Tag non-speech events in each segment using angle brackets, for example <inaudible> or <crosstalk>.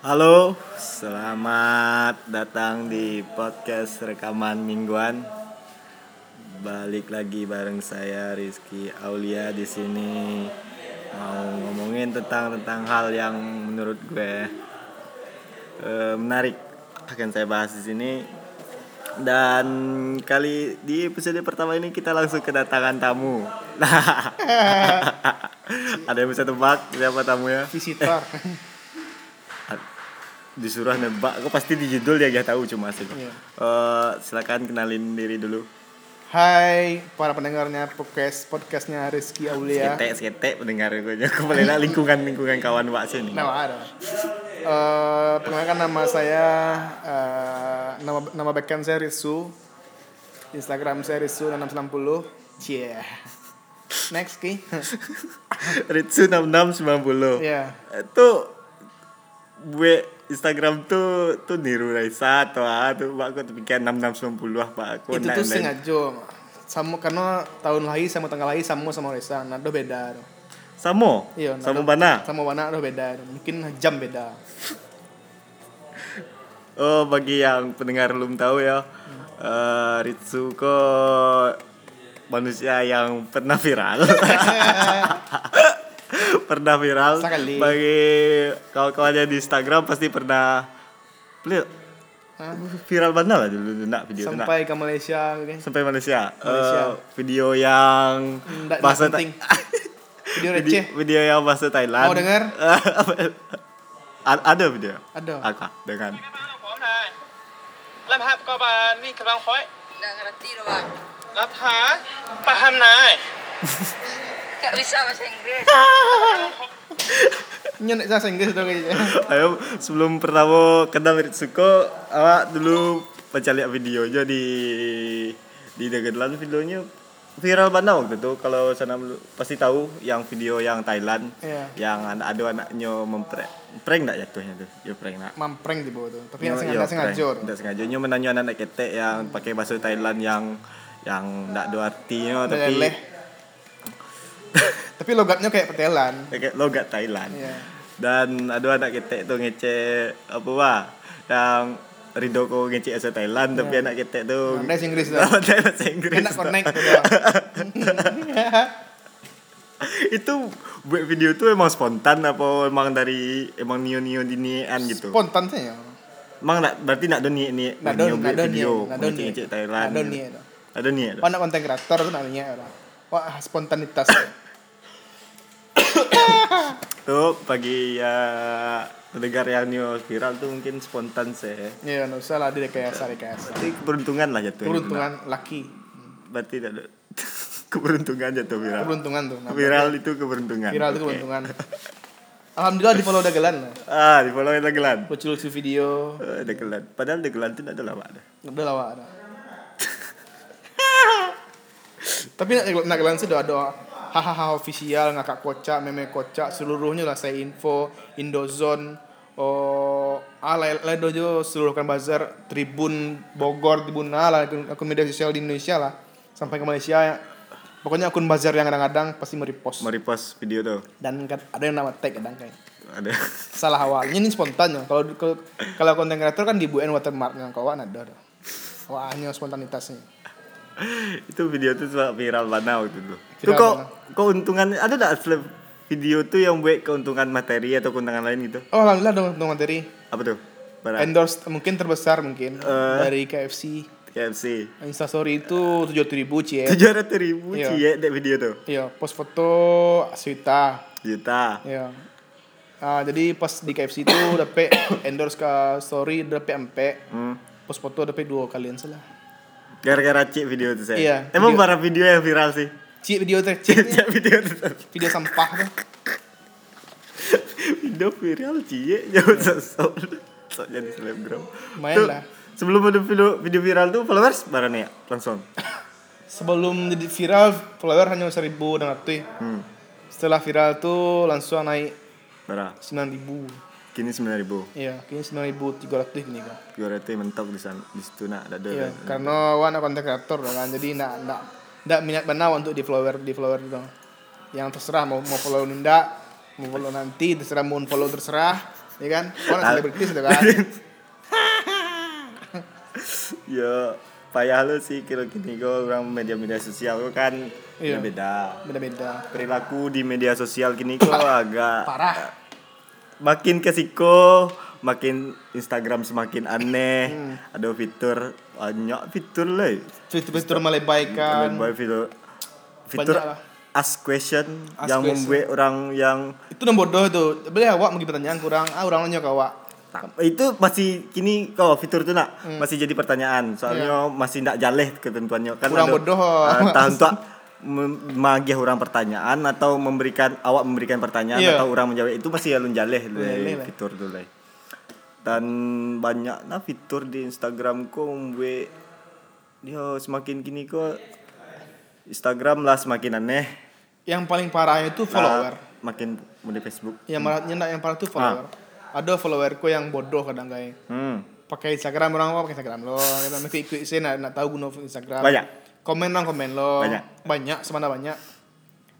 Halo, selamat datang di podcast rekaman mingguan. Balik lagi bareng saya Rizky Aulia di sini mau ngomongin tentang tentang hal yang menurut gue eh, menarik akan saya bahas di sini. Dan kali di episode pertama ini kita langsung kedatangan tamu. <laughs> Ada yang bisa tebak siapa tamunya? visitor <laughs> disuruh nebak kok pasti di judul dia gak tahu cuma sih. Iya. Eh, silakan kenalin diri dulu. Hai para pendengarnya podcast podcastnya Rizky Aulia. Skete skete pendengar gue kembali lah lingkungan lingkungan kawan wak sini. Nama ada. Eh, perkenalkan nama saya eh, nama nama backup saya Rizu Instagram saya Rizu 690 yeah. Next ki. Ritsu 6690 ya itu gue Instagram tuh tuh niru Raisa atau ah tuh pak aku pikir 6690 ah pak aku itu tuh sengaja sama karena tahun lahir sama tanggal lahir sama sama Reza nah itu beda tuh. Samo iya nah, Samo itu- mana sama mana itu beda mungkin jam beda. <laughs> Oh bagi yang pendengar belum tahu ya eh, Ritsu kok manusia yang pernah viral <laughs> <laughs> <laughs> pernah viral. Sekali. Bagi kawan-kawannya di Instagram pasti pernah beliau Hah? viral banget lah dulu nak video sampai nak. ke Malaysia okay. sampai Malaysia, eh, Malaysia. Uh, video yang hmm, Nggak, bahasa nggak penting. <laughs> video receh video, video yang bahasa Thailand mau dengar <laughs> ada video ada ah, apa dengan Lam kau bani ni kerang koi. Dah ngerti dah bang. Lap paham nai. Gak bisa bahasa Inggris. <laughs> Nyenek bahasa Inggris dong kayaknya. Ayo sebelum pertama kenal Ritsuko, awak dulu baca lihat videonya di di Netherlands videonya viral banget nah waktu itu. Kalau sana pasti tahu yang video yang Thailand iya. yang anak ada anaknya memprank prank enggak jatuhnya tuh? Ya prank enggak memprank di bawah tuh. Tapi yang sengaja iya, sengaja enggak sengaja. Nyo menanya anak anak ketek yang pakai bahasa Thailand yang yang enggak ada artinya tapi <laughs> tapi logatnya kayak petelan kayak logat Thailand Iya. dan ada anak ketek tuh ngecek apa wah yang Rido kok ngecek bahasa Thailand tapi anak ketek tuh Nah, bahasa Inggris <laughs> tuh. Pandai bahasa Inggris enak connect udah. <laughs> itu buat video tuh emang spontan apa emang dari emang nio nio dinian gitu spontan sih ya emang nak berarti nak ada ada- buat ada video niat, nggak ada ngecek ngecek niat. Thailand ada gitu. niat. ada niat oh anak konten kreator tuh wah spontanitas tuh bagi ya pendengar yang nio viral tuh mungkin spontan sih. Ya nggak usah lah direkayasa rekayasa Berarti keberuntungan lah jatuh keberuntungan laki. Berarti tidak ada <laughs> keberuntungan jatuh viral. Keberuntungan tuh nah, viral itu keberuntungan. viral itu Oke. keberuntungan. Alhamdulillah di follow dagelan ah di follow dagelan lucu-lucu video. Eh, dagelan padahal dagelan itu tidak ada lama ada. Udah lah Wak, ada. <laughs> Tapi nak dagelan sih udah ada hahaha official ngakak kocak meme kocak seluruhnya lah saya info Indozone oh ah lain dojo seluruh kan bazar Tribun Bogor Tribun A lah akun, media sosial di Indonesia lah sampai ke Malaysia ya. pokoknya akun bazar yang kadang-kadang pasti merepost. Merepost video tuh. Dan kan ada yang nama tag kadang kayak. Ada. <laughs> Salah awalnya ini spontan ya. Kalau kalau- konten kreator kan di UN watermarknya kawan ada ada. Wah hanya spontanitasnya itu video tuh sempat viral banget waktu itu. Viral tuh kok keuntungan ada tak seleb video tuh yang buat keuntungan materi atau keuntungan lain gitu? Oh alhamdulillah dong dong materi. Apa tuh? Barang. Endorse mungkin terbesar mungkin Eh. dari KFC KFC Instastory itu tujuh ribu cie. tujuh ratus ribu Iya. cie dek video tuh? Iya post foto Aswita juta iya. Ah, jadi pas di KFC itu dapat <coughs> endorse ke story dapat empe hmm. post foto dapat dua kalian salah gara-gara cik video tuh saya Iya, emang video- para video yang viral sih? Cik video teh cik. <laughs> Cik video tuh video sampah tuh <laughs> video viral cie jauh <laughs> sosok. Sok jadi selebgram. Tuh, lah. sebelum ada video video viral tuh followers barang ya? Langsung. Sebelum jadi viral follower hanya seribu dan ratus hmm. setelah viral tuh langsung naik berapa? sembilan ribu kini sembilan ribu. Iya kini sembilan ribu tiga ratus gini kan dua ratus mentok di sana di situ nak ada iya ada karena wan konten kreator kan. Jadi nak nak nak minat benar untuk di follower di follower gitu. Yang terserah mau mau follow ndak mau follow nanti terserah mau follow terserah ya kan? Orang selebritis itu kan. <laughs> Ya payah lu sih kira gini kok orang media-media sosial kok kan Iya. beda beda-beda. Perilaku di media sosial gini kok agak parah makin ke siko makin Instagram semakin aneh Hmm. ada fitur banyak fitur lah fitur-fitur melebaikan Banyak fitur fitur lah. ask question Ask yang question. membuat orang yang itu yang bodoh itu boleh awak mungkin pertanyaan kurang ah orang nanya awak itu masih kini kalau fitur itu nak Hmm. masih jadi pertanyaan soalnya masih tidak jaleh ketentuannya kan. Kurang bodoh. Ah, entah untuk mem- <laughs> magih orang pertanyaan atau memberikan awak memberikan pertanyaan Iya. atau orang menjawab itu masih alun jaleh le, fitur tu le. dan banyak nah fitur di Instagram ko membuat dia semakin kini ko Instagram lah semakin aneh. Yang paling parah itu follower. lah, makin mode Facebook. Yang marah nyendak yang parah itu follower. Ada followerku yang bodoh kadang guys hmm. pakai Instagram orang apa pakai Instagram lo. Kita mesti ikut sih nak, nak tahu guna Instagram. Banyak. Komen orang komen lo Banyak. banyak semana banyak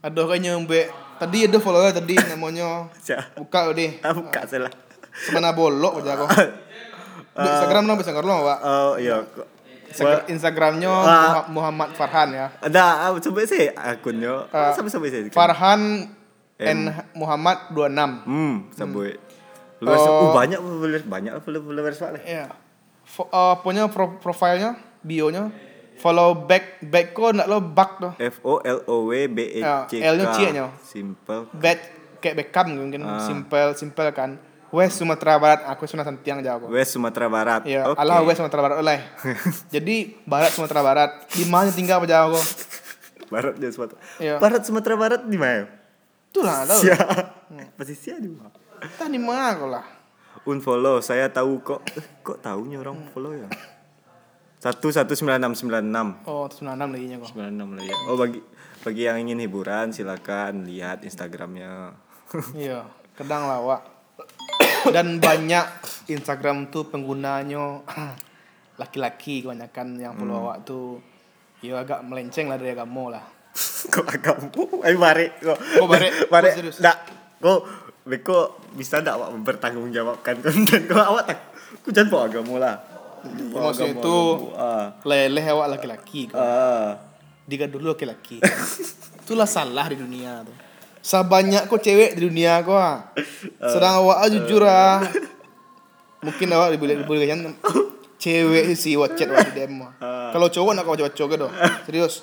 ada kayaknya mbak tadi ada follower tadi namanya buka deh ah, buka salah semana bolok aja kok Di Instagram lo bisa ngerlo pak oh iya Instagramnya. Muha- Muhammad Farhan ya Ada, ah, coba sih akunnya. Ah, sampai sampai sih. Farhan N Muhammad 26 Hmm, sampai. Followers, Oh. oh. banyak followers, banyak followers Pak. Iya. Fo- uh, punya pro profilnya, bionya follow back back ko nak lo back tuh. F O L O W B E C K. Ah, L-nya C nya. Simple. Back kayak Beckham mungkin Ah. simple simple kan. West Sumatera Barat, aku Sumatera Santiang jauh. West Sumatera Barat. Iya, Oke. Allah West Sumatera Barat oleh. <laughs> Jadi Barat Sumatera Barat, di mana tinggal apa kok? Barat dia Sumatera. Iya. Barat Sumatera Barat di mana? Itulah tahu. Sia. Posisi di mana? Tah di mana kok lah? Unfollow, saya tahu kok. Kok tahunya orang follow ya? Satu satu sembilan enam sembilan enam. Oh, 96 lagi nya kok. 96 lah ya. Oh bagi bagi yang ingin hiburan silakan lihat Instagramnya. <laughs> Iya, kadang lah, Wak. Dan banyak Instagram tuh penggunanya <clears throat> laki-laki kebanyakan yang follow awak tuh ya agak melenceng lah dari agama lah. <laughs> kok agakmu? Ayo mari kok. Kok mari? mari. Kok serius? Ndak. Kok Beko bisa ndak awak mempertanggungjawabkan konten <laughs> kok awak tak ku jangan bawa agama lah. Ya, maksudnya itu ah. leleh awak laki-laki. Ah. Diga dulu laki-laki. <laughs> Itulah salah di dunia tuh. Sebanyak kok cewek di dunia kok. ah. Sedang awak ah, jujur ah. Mungkin awak boleh boleh kan cewek sih awak di DM. ah. Kalau cowok nak kau baca gitu. Serius.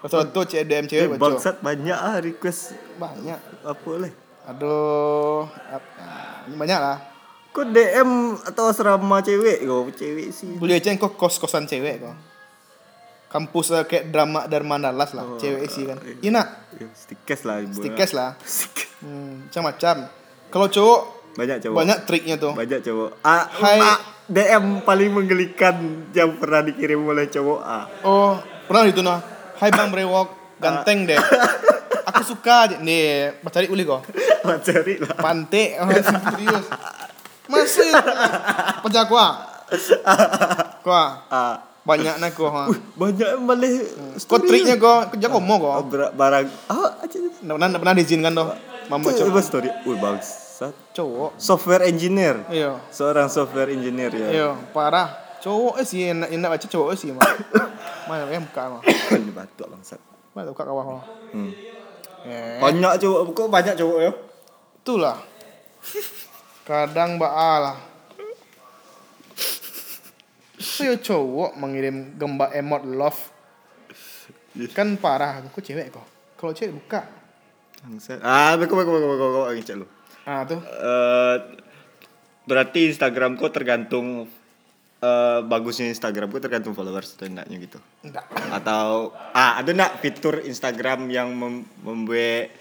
Betul-betul cewek DM cewek Eh, baca. bangsat banyak ah request Banyak. apa leh. Aduh, ah, ini banyak lah. Kok DM atau asrama cewek kok cewek sih. Boleh aja kok kos-kosan cewek kok. Kampus lah kayak drama Darmandalas lah, cewek sih kan. Iya nak, Ya, Stikes lah stikes lah. Hmm, macam-macam. Kalau cowok Banyak cowok. banyak triknya tuh. Banyak cowok. Ah, Hai. ah, DM paling menggelikan yang pernah dikirim oleh cowok ah. Oh, pernah itu nah. Hai Bang Brewok, ganteng deh. Aku suka aja. Nih, cari uli kok. <laughs> Cari lah. Pante, oh, <laughs> serius. Masih. Pajak gua. Gua. Ah, Banyak nak gua. banyak malah Kok triknya kok, kerja komo bar- barang ah aja Nggak pernah, pernah diizinkan tuh. Mama cowok. story wih bangsat Cowok. software engineer Iya. seorang software engineer ya Iya, parah. Cowok eh sih enak enak baca cowok eh sih <coughs> mah. Mana yang buka mah. Ini batuk bangsat Mana buka kawah mah. hmm. Eh, banyak cowok kok banyak cowok ya itulah. Kadang baalah. Saya cowok mengirim gambar emot love. Kan parah, aku cewek kok. Kalau cewek buka. ah beko beko beko beko beko ngecek lu Ah tuh. Eh, berarti Instagramku tergantung eh bagusnya Instagramku tergantung followers atau enggaknya gitu Enggak. atau ah ada nak fitur Instagram yang mem membuat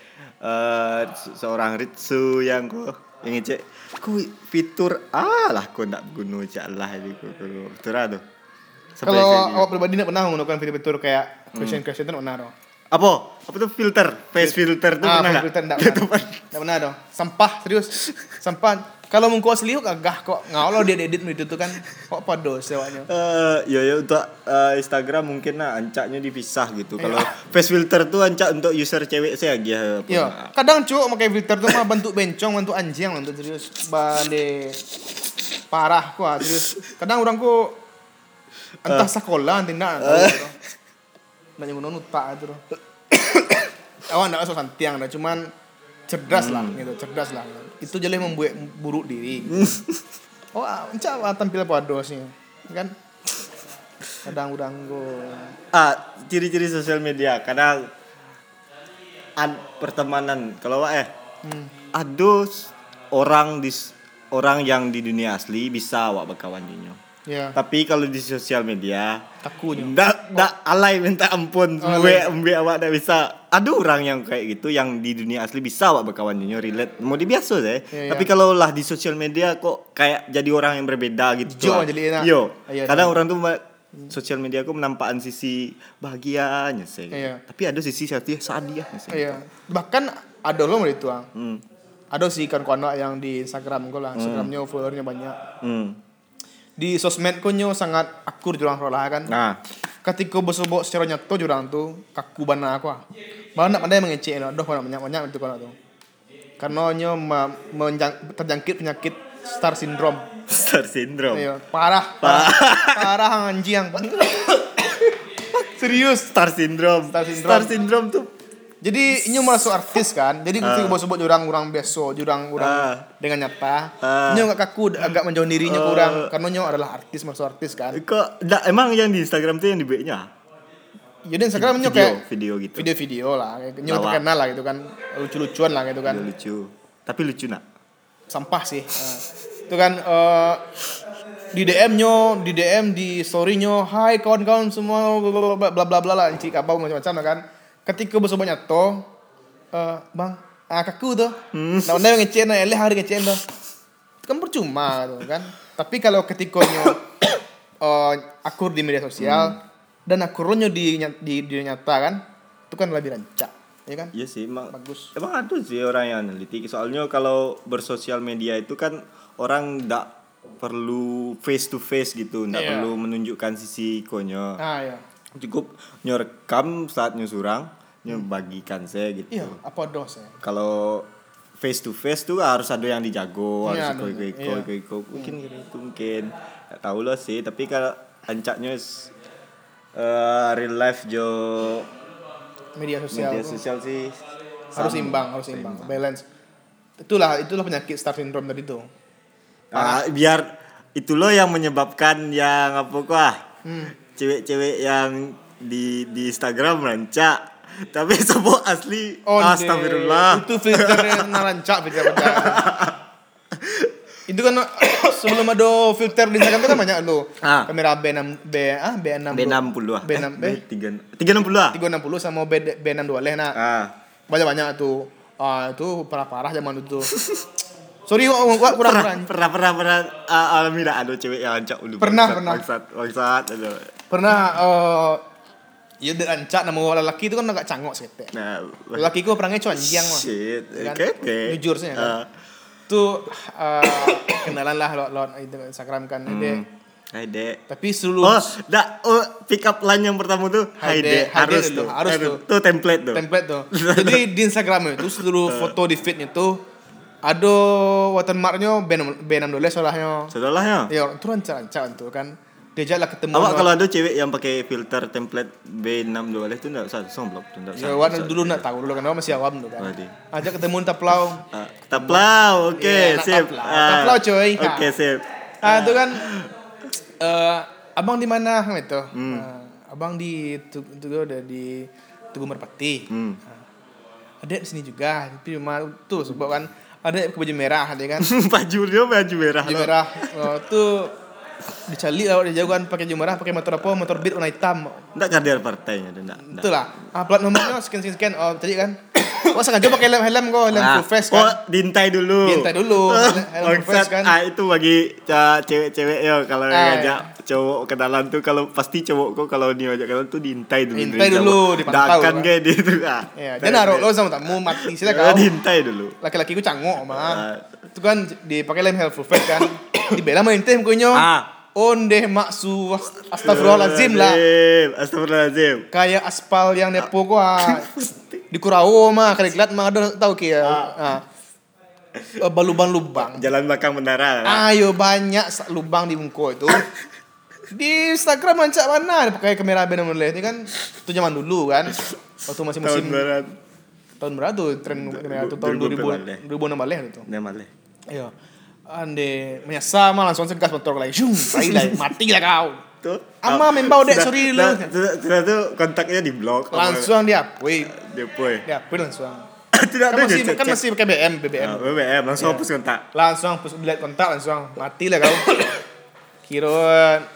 se- seorang Ritsu yang kok yang ngecek ku fitur ah lah kau nak guna cak lah ini ku fitur Sampai Kalau awak pribadi tidak pernah menggunakan fitur-fitur kayak question question itu pernah dong. apa? Apa tuh filter? Face filter tuh ah, pernah nggak filter enggak <laughs> pernah. Enggak pernah. Dong. Sampah serius. <laughs> Sampah Kalau mungko asli kok agak kok ngawal dia edit itu tuh kan kok podo sewanya. Eh, ya ya untuk eh, Instagram mungkin nah ancaknya dipisah gitu. Kalau face filter tuh ancak untuk user cewek saya aja. Iya, kadang cuk pakai filter tuh mah bentuk bencong, bentuk anjing, bentuk serius bande parah kok serius. Kadang orang ku entah sekolah tindak Nggak nyenggunakan utak itu loh. Awak nggak masuk santiang dah, cuman cerdas lah gitu, cerdas lah. Itu jadi membuat buruk diri. <laughs> oh, encak ah, tampil pada sih, kan? Kadang ku Ah, ciri-ciri sosial media kadang ad, pertemanan kalau Wak, eh hmm. ada s- orang di orang yang di dunia asli bisa awak berkawan dinyo. ya Tapi kalau di sosial media kakunya. ndak ndak alay minta ampun Oh, mbe awak ndak bisa. Ada orang yang kayak gitu yang di dunia asli bisa awak berkawan dinyo relate. Mau di biasa saya. Iya, Tapi iya. kalau lah di sosial media kok kayak jadi orang yang berbeda gitu. Jo lah. jadi enak. Yo. Iya, Kadang iya. orang tuh sosial media aku menampakkan sisi bahagianya saya. Iya. Tapi ada sisi sedih sadiahnya saya. Iya. Bahkan ada loh itu ah. Hmm. Ada sih kan anak yang di Instagram gue lah, Instagramnya followernya banyak. Hmm. Di sosmed nyo sangat akur jurang rolah kan. Nah, Ketika bosobok secara nyata jurang tuh kaku bana aku ah. Malah nak pandai mengecek lah, doh banyak banyak banyak itu kan tuh. Karena nyo terjangkit penyakit star syndrome. star syndrome. Iya, parah, parah, parah anjing. <coughs> Serius. Star syndrome. Star syndrome. Star syndrome tuh Jadi ini masuk artis kan. Jadi ketika bos sebut jurang orang biasa, jurang orang Ah. dengan nyata. Ah. Nyo nggak kaku agak menjauh dirinya kurang karena nyo adalah artis masuk artis kan. kok ndak emang yang di Instagram tuh yang di B-nya? Jadi Instagram nyo kayak video gitu. video-video lah, nyo Lawak. terkenal lah gitu kan, lucu-lucuan lah gitu kan. Video lucu. Tapi lucu nak. Sampah sih. Nah, itu kan eh, di DM nyo, di DM di story nyo, hai kawan-kawan semua bla bla bla bla lah, encik apa macam-macam kan. Ketika bos banyak to, eh bang, ah kaku tuh. Nah, anda ngecen, nah, eleh hari ngecen tuh. Kan percuma tuh kan. Tapi kalau ketika nyo <coughs> eh, akur di media sosial dan akurnya di, di di nyata kan, itu kan lebih rancak, ya kan? Iya sih, emang Bagus. Emang ada sih orang yang neliti. Soalnya kalau bersosial media itu kan orang ndak perlu face to face gitu, ndak Iya. perlu menunjukkan sisi konyo. Ah ya. Cukup nyorekam saat nyusurang, nyobagikan saya gitu. Iya, apa dos ya? Kalau face to face tuh harus ada yang dijago, Iya, harus iko iko iko iko mungkin gitu mungkin Nggak tahu lah sih tapi kalau ancaknya eh, real life jo Media sosial. media tuh. sosial sih harus sama. imbang harus imbang balance itulah itulah penyakit star syndrome tadi tuh Ah, biar itu loh yang menyebabkan yang apa kah Hmm. cewek-cewek yang di di Instagram rancak tapi semua asli Oh, astagfirullah. Itu filternya narancak filter itu kan sebelum ada filter di Instagram itu kan banyak lo Ah. kamera B6 B ah B6 B60 ah. B6 B? Tiga tiga enam puluh ah? 360 sama B B62 leh nah ah. Banyak banyak tuh. Ah itu parah parah zaman itu sorry gua gua kurang pernah kurang pernah pernah pernah uh, tak ada cewek yang ancak dulu Pernah, bangsat, pernah. bangsat bangsat aduh. pernah eh ya dirancak nama lelaki itu kan agak cangok sih nah lelaki gua perangnya cuanjiang mah shit kan? oke oke Jujur sih, ya kan? Ah, tuh eh, <coughs> kenalan lah lo lo itu Instagram kan hmm. Dek. Hai dek tapi seluruh Oh, dak oh, pick up line yang pertama tuh Hai, Dek. Hai, harus tuh. harus tuh. Tuh template tuh. template tuh <laughs> jadi di Instagram itu seluruh foto di feednya tuh ada watermarknya B6 B6 solahnya Saudahnya. ya itu rancak-rancak tuh kan diajaklah ketemu Awak kalau ada cewek yang pakai filter template B6 dua itu enggak usah somblok tuh enggak ya awak dulu nak tahu dulu kan awak masih awam tuh kan ajak ketemu taplau <laughs> Ah, taplau, oke, Iya, nak sip. taplau. Ah, Taplau, coy. Oke, sip. ah itu kan eh abang di mana itu Hmm. Ah, abang di tu tu udah di Tugu Merpati Hmm. ada di sini juga tapi rumah tuh sebab kan ada baju merah ada kan <laughs> baju dia baju merah. baju merah oh, tuh dicali dia jauh kan pakai baju merah pakai motor apa motor beat warna hitam Enggak kader partainya, enggak. itulah ah, plat nomornya <coughs> sekian sekian sekian oh tadi kan <coughs> oh sengaja pakai helm helm kok helm Ah, full face Oh, kan dintai dulu. Dintai dulu, <laughs> helm full face kan. Ah, itu bagi ca- cewek-cewek ya kalau Ah, ngajak cowok kenalan tuh kalau pasti cowok kok kalau dia ajak kenalan tuh dintai dulu. Dintai dulu, dipantau, Dakan kan. kayak dia tuh ah. ya dia naruh <laughs> lo sama tamu mati sila Ah, kau dintai dulu. laki-laki ku cangok mah Ah, itu kan dipakai lem helpful fact kan. <coughs> Dibela main teh mukanya Ah. onde maksu. Astagfirullahalazim lah. Astagfirullahaladzim. kayak aspal yang depo gua. <laughs> Di Kurawo mah kali kelat mah ada tahu ki ya. Ah. Eh, balubang-lubang Jalan belakang bendara. lah. ayo banyak lubang di muka itu. <laughs> Di Instagram mancak mana? Pakai kamera benar ini kan itu zaman dulu kan. Waktu masih Tahun musim tahun berapa tuh tren kamera itu tahun 2000 2000 2016 itu. Dia malah. Ayo ande menyasa mah langsung segas motor lagi shung tai lah <laughs> mati lah kau Tuh. Ama membau dek sorry lu. sudah- tuh kontaknya di blok. langsung dia wih Dia poy. dia pun langsung <laughs> Tidak kan ada masih kan masih pakai BM BBM Ah, BBM langsung Iya. hapus kontak. langsung hapus delete kontak langsung mati lah kau <coughs> kira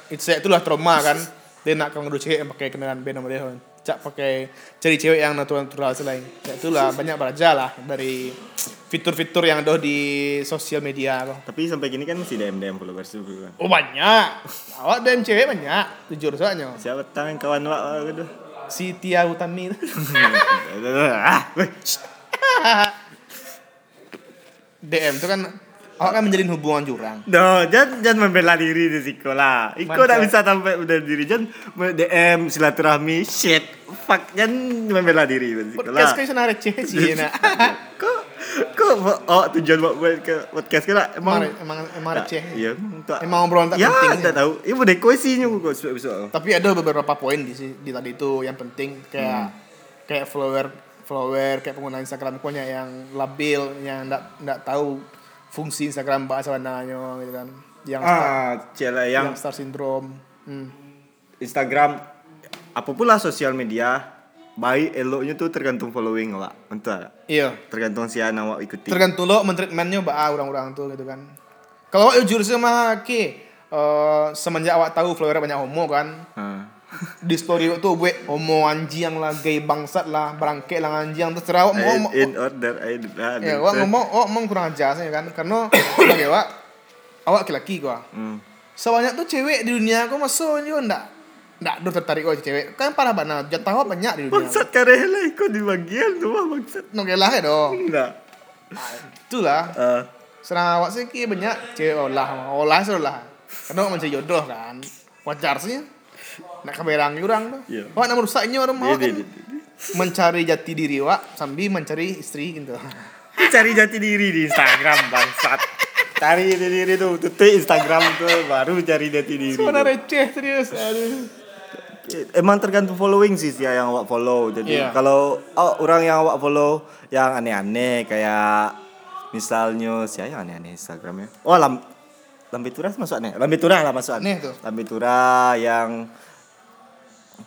itu itulah trauma kan dia nak kau cewek yang pakai kendaraan band sama dia kan cak pakai cari cewek yang natural natural selain ya itulah banyak belajar lah dari fitur-fitur yang ada di sosial media kok Tapi sampai gini kan masih DM DM followers kan. oh banyak awak dan cewek banyak jujur soalnya Siapa tangan kawan wak wak gitu. si Tia Utami. <laughs> DM itu kan awak kan menjalin hubungan jurang No, jangan jangan membela diri di sekolah. Iko Mantap. tak bisa sampai membela diri. Jangan DM silaturahmi shit. Fuck, jangan membela diri di sekolah. podcast kan sana receh sih <laughs> nak kok kok oh tujuan buat buat ke podcast kan emang emang emang receh Iya, tak. emang obrolan tak ya, penting tak tahu. Ini boleh koesinya kok episode episode. tapi ada beberapa poin di si- di tadi itu yang penting kayak kayak follower follower kayak pengguna Instagram pokoknya yang labil yang ndak ndak tahu fungsi Instagram bahasa mananya gitu kan yang star, Ah, cila yang, yang star syndrome hmm. Instagram apa pun lah sosial media baik eloknya tuh tergantung following. Betul. tak? iya Tergantung si anak awak ikuti. tergantung lo mentreatmentnya bah orang-orang tuh gitu kan kalau awak jujur sama ki eh, semenjak awak tahu follower banyak homo kan Ah. <laughs> di story tuh gue homo anjing lah gay bangsat lah berangke lah anjing terserah awak mau mau- in order I dah. Ya, awak ngomong, awak ngomong kurang ajar saya kan, karena <coughs> sebagai awak, awak laki-laki gua. Hmm. Sebanyak tuh cewek di dunia aku masuk juga ndak, ndak do tertarik kok cewek. Kan parah banget, jatah awak banyak di dunia. Bangsat karela ikut di bagian tuh mah bangsat. Nogelah ya dong. Enggak. Itulah, serang awak sih ki banyak cewek olah, olah sih olah. Karena mencari jodoh kan, wajar sih. Nak kaberang orang tuh. Iya. Awak nak merusaknya orang dia kan mencari jati diri awak sambil mencari istri gitu. Cari jati diri di Instagram bangsat. Cari jati diri tuh, tutup Instagram tuh baru cari jati diri. Tuh. receh serius. Aduh. Emang tergantung following sih sih yang awak follow. Jadi Iya. kalau oh, orang yang awak follow yang aneh-aneh kayak misalnya siapa yang aneh-aneh Instagramnya? Oh lam Lambe Tura masuk aneh. Lambe Tura lah masuk Aneh tuh. Lambe Tura yang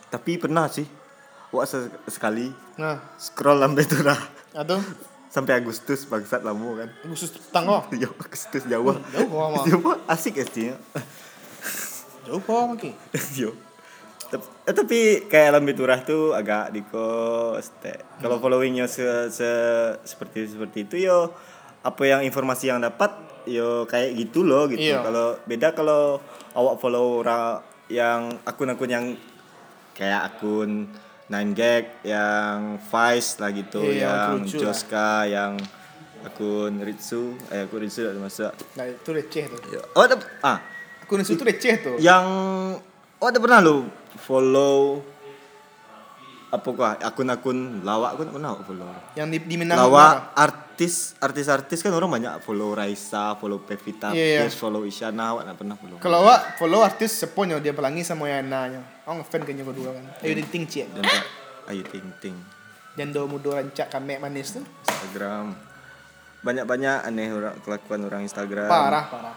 tapi pernah sih awak se- sekali Nah, scroll Lambe Tura atau sampai Agustus bangsat lama kan. khusus tanggo. Yo, Agustus Jawa. <laughs> Jauh. Jawa asik sih. Jauh kok. Yo. Tep- eh, tapi kayak Lambe Turah tuh agak dikos teh. Kalau followingnya se, se- seperti seperti itu yo apa yang informasi yang dapat yo kayak gitu loh gitu. Iya. Kalau beda kalau awak follow orang yang akun-akun yang kayak akun 9gag yang Vice lah gitu, Iya, yang yang lucu lah. Joska, yang akun Ritsu, eh akun Ritsu ada masuk. Nah itu receh tuh. Yo, Oh, ah, Akun itu tuh receh tuh. yang oh ada pernah lo follow apa kah akun-akun lawak aku pernah follow Yang di, di Minang. lawak artis artis-artis kan orang banyak follow Raisa follow Pevita Iya, iya. Pierce follow Isyana awak tak pernah follow Kalau awak follow artis seponyo dia pelangi sama Yana nya. Awak ngefan kayaknya kedua kan. Ayo ting ting dan tak ayu ting ting Dan do mudo rancak kamek manis tuh. Instagram banyak-banyak aneh orang kelakuan orang Instagram Parah parah.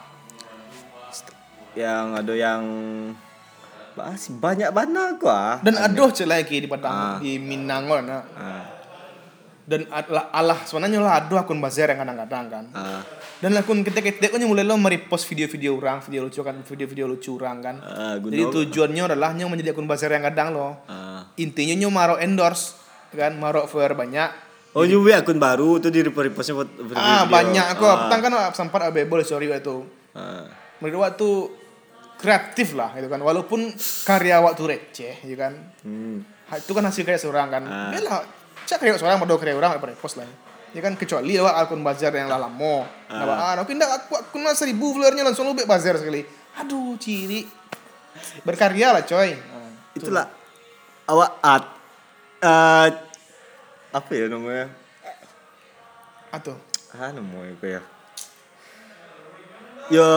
yang ada yang Bahas banyak banget gua Dan aduh cek lagi di Ah. Padang di Minang kan. nah. ah, Dan Allah, Allah sebenarnya lah aduh akun bazar yang kadang-kadang kan. ah, Dan akun ketek-ketek kan mulai lo merepost video-video orang, video lucu kan, video-video lucu orang kan. ah, Jadi tujuannya adalah nyo menjadi akun bazar yang kadang lo. ah. Intinya nyo maro endorse kan, maro for banyak. Oh juga akun baru tuh di repostnya buat video. Ah banyak kok. Ah, kan sempat available sorry waktu. ah. Menurut waktu kreatif lah gitu kan. Walaupun karya waktu receh gitu kan. Hmm. Itu kan hasil karya seorang kan. Ah. Ya lah, cak karya seorang pada karya orang apa post lah. Ya kan kecuali awak akun bazar yang lah lama. Nah, Ah. ah, aku ndak aku aku nak seribu followernya langsung lu bazar sekali. Aduh, ciri. Berkarya lah, coy. Ah, Itulah awak art eh apa ya namanya? Atuh. Ah, namanya apa ya? Ya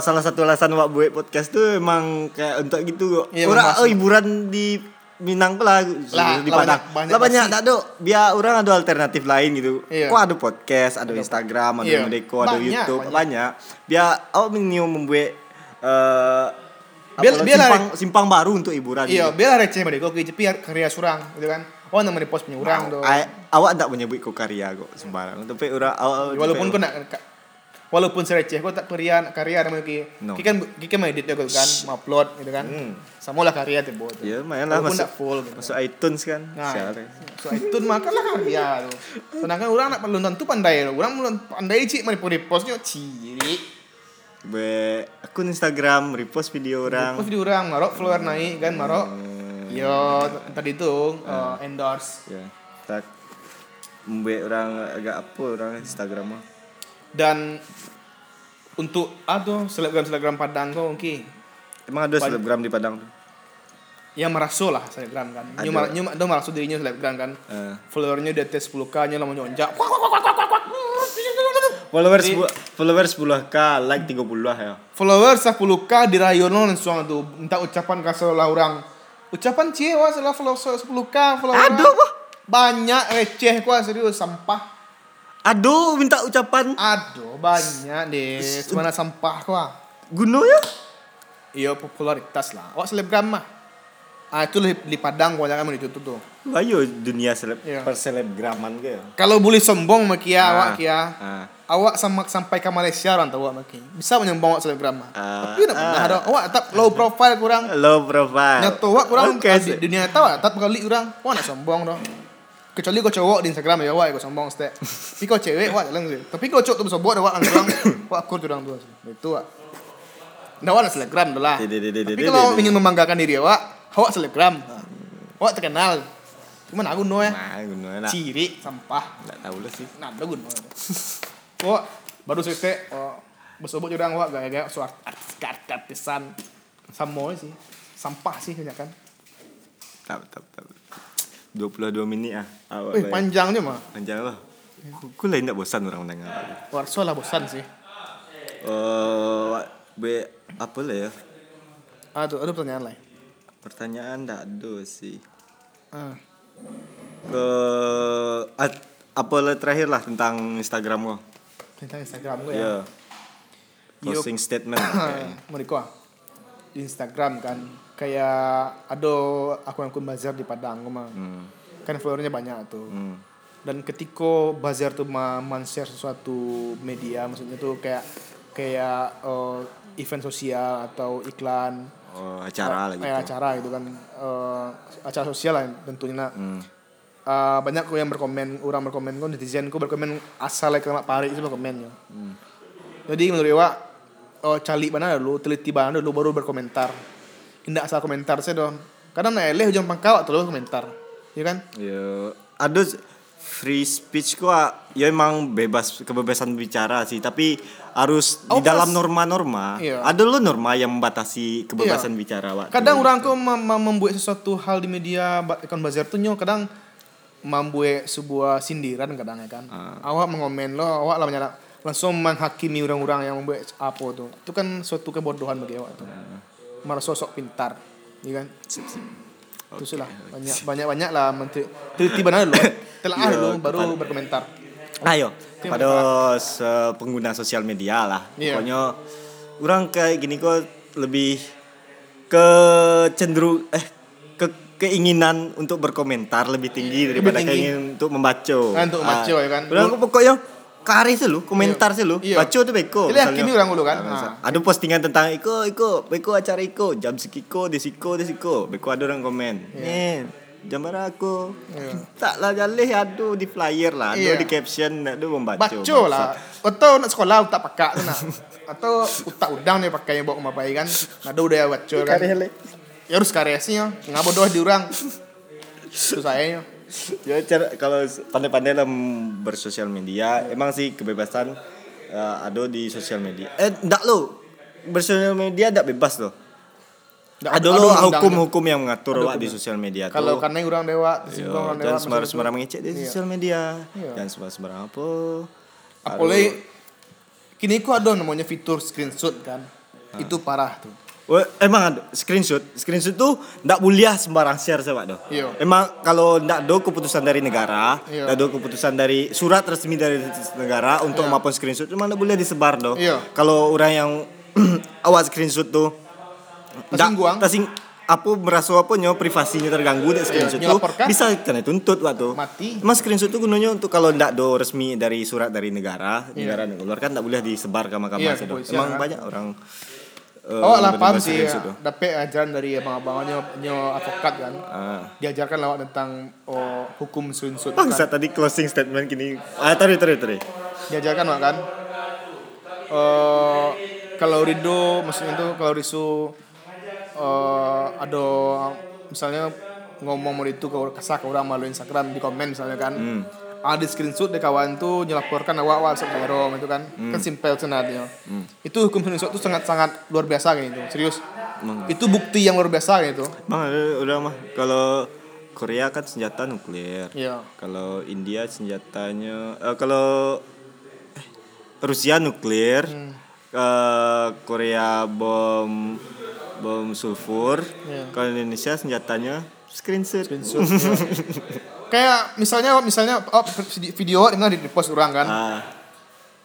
salah satu alasan awak buat podcast tuh emang kayak untuk gitu kok. Iya, orang oh, hiburan di Minang pula Lah, di Padang. banyak- banyak lah banyak tak ada. Biar orang ada alternatif lain gitu. Iya. Kok ada podcast, ada Instagram, ada Iya. Medeko, ada Banyak, YouTube, banyak. banyak. Biar awak minimum membuat eh Biar- biar lah- simpang, simpang baru untuk hiburan. Iya, gitu. biar receh mereka ke tapi karya surang gitu kan. Oh, nama di post punya orang tuh. Ay- awak tak menyebut kok karya kok sembarang. Tapi orang awak Walaupun kau nak walaupun sereceh kau tak karya karya namanya ki. No. Ki kan ki kan edit gitu kan, upload gitu kan. Hmm. Sama lah karya tuh buat. Ya, main lah masuk full gitu. masuk iTunes kan. Nah, Share. so itu makanlah karya tuh. Sedangkan orang nak belum tentu pandai loh. Orang belum pandai cik mari postnya ciri. Be akun Instagram repost video orang. Terus di orang marok follower naik kan marok. Yo tadi itu uh, endorse Ya, tak membuat orang agak apa orang Instagram mah. Dan untuk aduh selebgram selebgram Padang kok oke. Emang ada selebgram di Padang tuh? Yang merasa lah selebgram kan. Ada. Nyuma nyuma do merasa dirinya selebgram kan. Eh. Followernya di atas 10k nya lama nyonjak. Followers bu- followers 10k, like 30 lah ya. Followers 10k dirayono langsung tuh minta ucapan ke salah orang. Ucapan cie wah salah follow 10k follower. Aduh. Banyak receh gua serius sampah. Aduh, minta ucapan Aduh banyak deh. Mana sampah gua. Guno ya? Iya popularitas lah. Awak selebgram mah. Ah itu di, di Padang gua jangan ditutup tuh. Ayo dunia seleb Iya. perselebgraman ke ya. Kalau boleh sombong mah kia Ah, awak kia. ah. Awak sama sampai ke Malaysia orang tahu awak maki. Bisa menyembang awak selebgram mah. Ah, Tapi nak pernah ada awak tetap low profile kurang. Low profile. Nyato awak kurang Oke, ah, dunia tahu tetap kali kurang. Awak nak sombong dong. Kecuali kau cowok di Instagram ya awak kau sombong stek. Tapi kau cewek awak jalan sih. Tapi kau cowok tu sombong awak langsung awak akur curang tu. Itu. Ndak awak nak selebgram lah. Tapi kalau ingin membanggakan diri awak, awak selebgram. Awak terkenal. Cuman aku no ya. Nah, Guno enak. Ciri sampah. Enggak tahu lah sih. Nada gun. Kok baru selesai oh, bersobot jurang wak gaya-gaya so art- artis artisan sama sih. Sampah sih banyak kan. Tak, tak, tak. 22 minit ah. Awak Eh bayar. panjang dia mah. Panjang lah. Ku, ku lain tak bosan orang mendengar. Warso lah bosan sih. Eh, be apa lah ya? Aduh, ada pertanyaan lain. Pertanyaan tak ada sih. Ah. Ke at- apa lah terakhir lah tentang Instagram kau? Tentang Instagram gue Ya. ya. Closing statement. <coughs> Mereka ah. Instagram kan kayak ada akun-akun bazar di Padang mah. Hmm. Kan followernya banyak tuh. Hmm. dan ketika bazar tuh ma share sesuatu media maksudnya tuh kayak kayak eh, event sosial atau iklan Oh, acara lah gitu. kayak acara gitu kan eh, acara sosial lah tentunya Hmm. Eh, banyak kok yang berkomen orang berkomen kok netizen kok berkomen asal like mak pari itu berkomen ya Hmm. jadi menurut Ewa oh cali mana dulu teliti mana dulu baru berkomentar tidak asal komentar saya dong kadang nak eleh ujung pangkal terus komentar. Ya kan? Ya, ada free speech kok ah, ya emang bebas kebebasan bicara sih, tapi harus di dalam norma-norma. Iya. Ada lo norma yang membatasi kebebasan bicara, Pak. kadang orang kau mem- mem- membuat sesuatu hal di media akun bazar tuh nyo kadang membuat sebuah sindiran kadang ya kan? Ah. awak mengomen lo awak lah menyala langsung menghakimi orang-orang yang membuat apa tuh itu kan suatu kebodohan bagi awak tuh Ah. Malah sosok pintar ya kan itu sih lah banyak banyak banyak lah menteri benar dulu <coughs> telah Iya, dulu baru kepada- berkomentar Ayo, pada se- pengguna sosial media lah. Iya. Pokoknya orang kayak gini kok lebih ke cenderung eh ke keinginan untuk berkomentar lebih tinggi daripada tinggi. keinginan untuk membaca. Ah, untuk membaca, ya kan? Orang kok pokoknya kari sih lu, komentar sih lu, Iya. baca tuh beko. Jadi misalnya. hakimi orang dulu kan? Ah, misal- Ah. Ada postingan tentang iko iko beko acara iko jam sekiko desiko desiko beko ada orang komen. Eh, jam berapa aku? Iya. Tak lah jalih ada di flyer lah, ada Iya. di caption, ada membaca. baca lah atau nak sekolah utak pakai tu nak atau utak udang dia pakai yang bawa mapai kan ada udah baca kan ya harus karyasinya nggak bodoh di orang itu saya ya cara kalau pandai-pandai dalam bersosial media emang sih kebebasan eh, ada di sosial media eh enggak lo bersosial media enggak bebas loh ada lo hukum-hukum yang mengatur wak di sosial media Kalau karena orang dewa, dewa. jangan sembarang sembarang mengecek di Iya. sosial media Iya. jangan sembarang sembarang apa Apalagi kini ku ada namanya fitur screenshot kan. Ah. Itu parah tuh. Wah, emang ada screenshot screenshot tuh ndak boleh sembarang share sebab doh. Iya. Emang kalau ndak ada keputusan dari negara, ndak ada keputusan dari surat resmi dari negara untuk Iya. maupun screenshot, emang ndak boleh disebar. Iya. Kalau orang yang <clears throat> awak screenshot tuh ndak tersing apa merasa apa nyo privasinya terganggu di screenshot tuh bisa kena tuntut waktu. Mati. Emang screenshot tuh gunanya untuk kalau ndak do resmi dari surat dari negara, Iya. negara yang keluarkan ndak boleh disebar ke mahkamah kepolisian, Emang banyak orang eh, Awak lah paham sih, dapat ajaran dari abang-abangnya nyo advokat kan. Ah. Diajarkan lawak tentang oh, hukum kan. Bangsa tadi closing statement gini. Ah, tadi tadi tadi. diajarkan Wak, kan eh kalau Rido maksudnya itu kalau Risu eh ada misalnya ngomong mau itu ke kasar ke orang melalui Instagram di komen misalnya kan Hmm. Ada screenshot dari kawan tuh nyelaporkan awak awak sok Jerome itu kan Hmm. kan simpel sebenarnya itu hukum screenshot tuh sangat sangat luar biasa kayak gitu serius itu bukti yang luar biasa kayak gitu Bang, ada- udah mah. Kalau Korea kan senjata nuklir. Iya. Kalau India senjatanya eh, kalau eh, Rusia nuklir. Eh, Korea bom bom sulfur. Iya. Kalau Indonesia senjatanya screenshot. Screenshot, iya. <laughs> kayak misalnya misalnya oh, video mana di post orang kan Ah,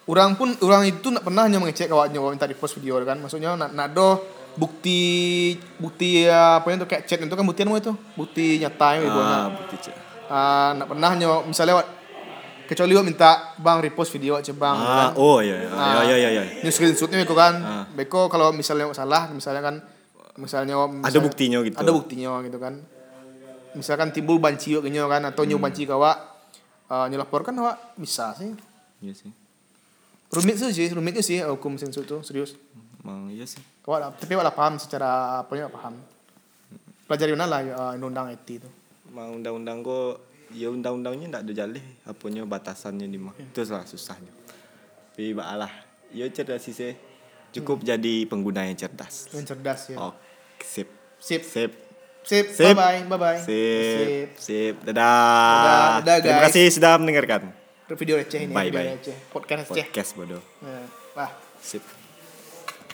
Orang pun orang itu nak pernah hanya mengecek kalau minta di post video kan. Maksudnya nak nak do bukti bukti apa itu kayak chat itu kan bukti apa itu? Bukti nyata dibuat. ah, bukti cek. Ah, nak pernah hanya misalnya kecuali wak minta bang repost video aja bang. Ah, kan. oh iya iya. Ah, iya iya iya. Ini screenshotnya itu kan. Ah. Beko kalau misalnya salah, misalnya kan, misalnya, wak- Ada misalnya- buktinya gitu. Ada buktinya gitu kan. Misalkan timbul banci gitu kan, atau nyu Hmm. banci kawak, uh, nyelaporkan awak bisa sih. Iya sih. Rumit sih sih, rumitnya sih hukum screenshot tuh serius. Emang iya sih. Kau lah, tapi wala paham secara apa ya paham. Pelajari mana lah uh, undang-undang IT itu. Mau undang-undang kok ya undang-undangnya ndak ada jaleh apanya batasannya di mah. Itu salah susahnya. Tapi baiklah, ya cerdas sih. Cukup jadi pengguna yang cerdas. Yang cerdas ya. Oh, sip. Sip. Sip. Sip. Sip. Bye bye. Bye bye. Sip. Sip. Dadah. Dadah, dadah, Terima guys. kasih sudah mendengarkan Video receh ini. Bye, video bye. receh. Podcast receh. podcast bodoh. Nah, Wah. Sip.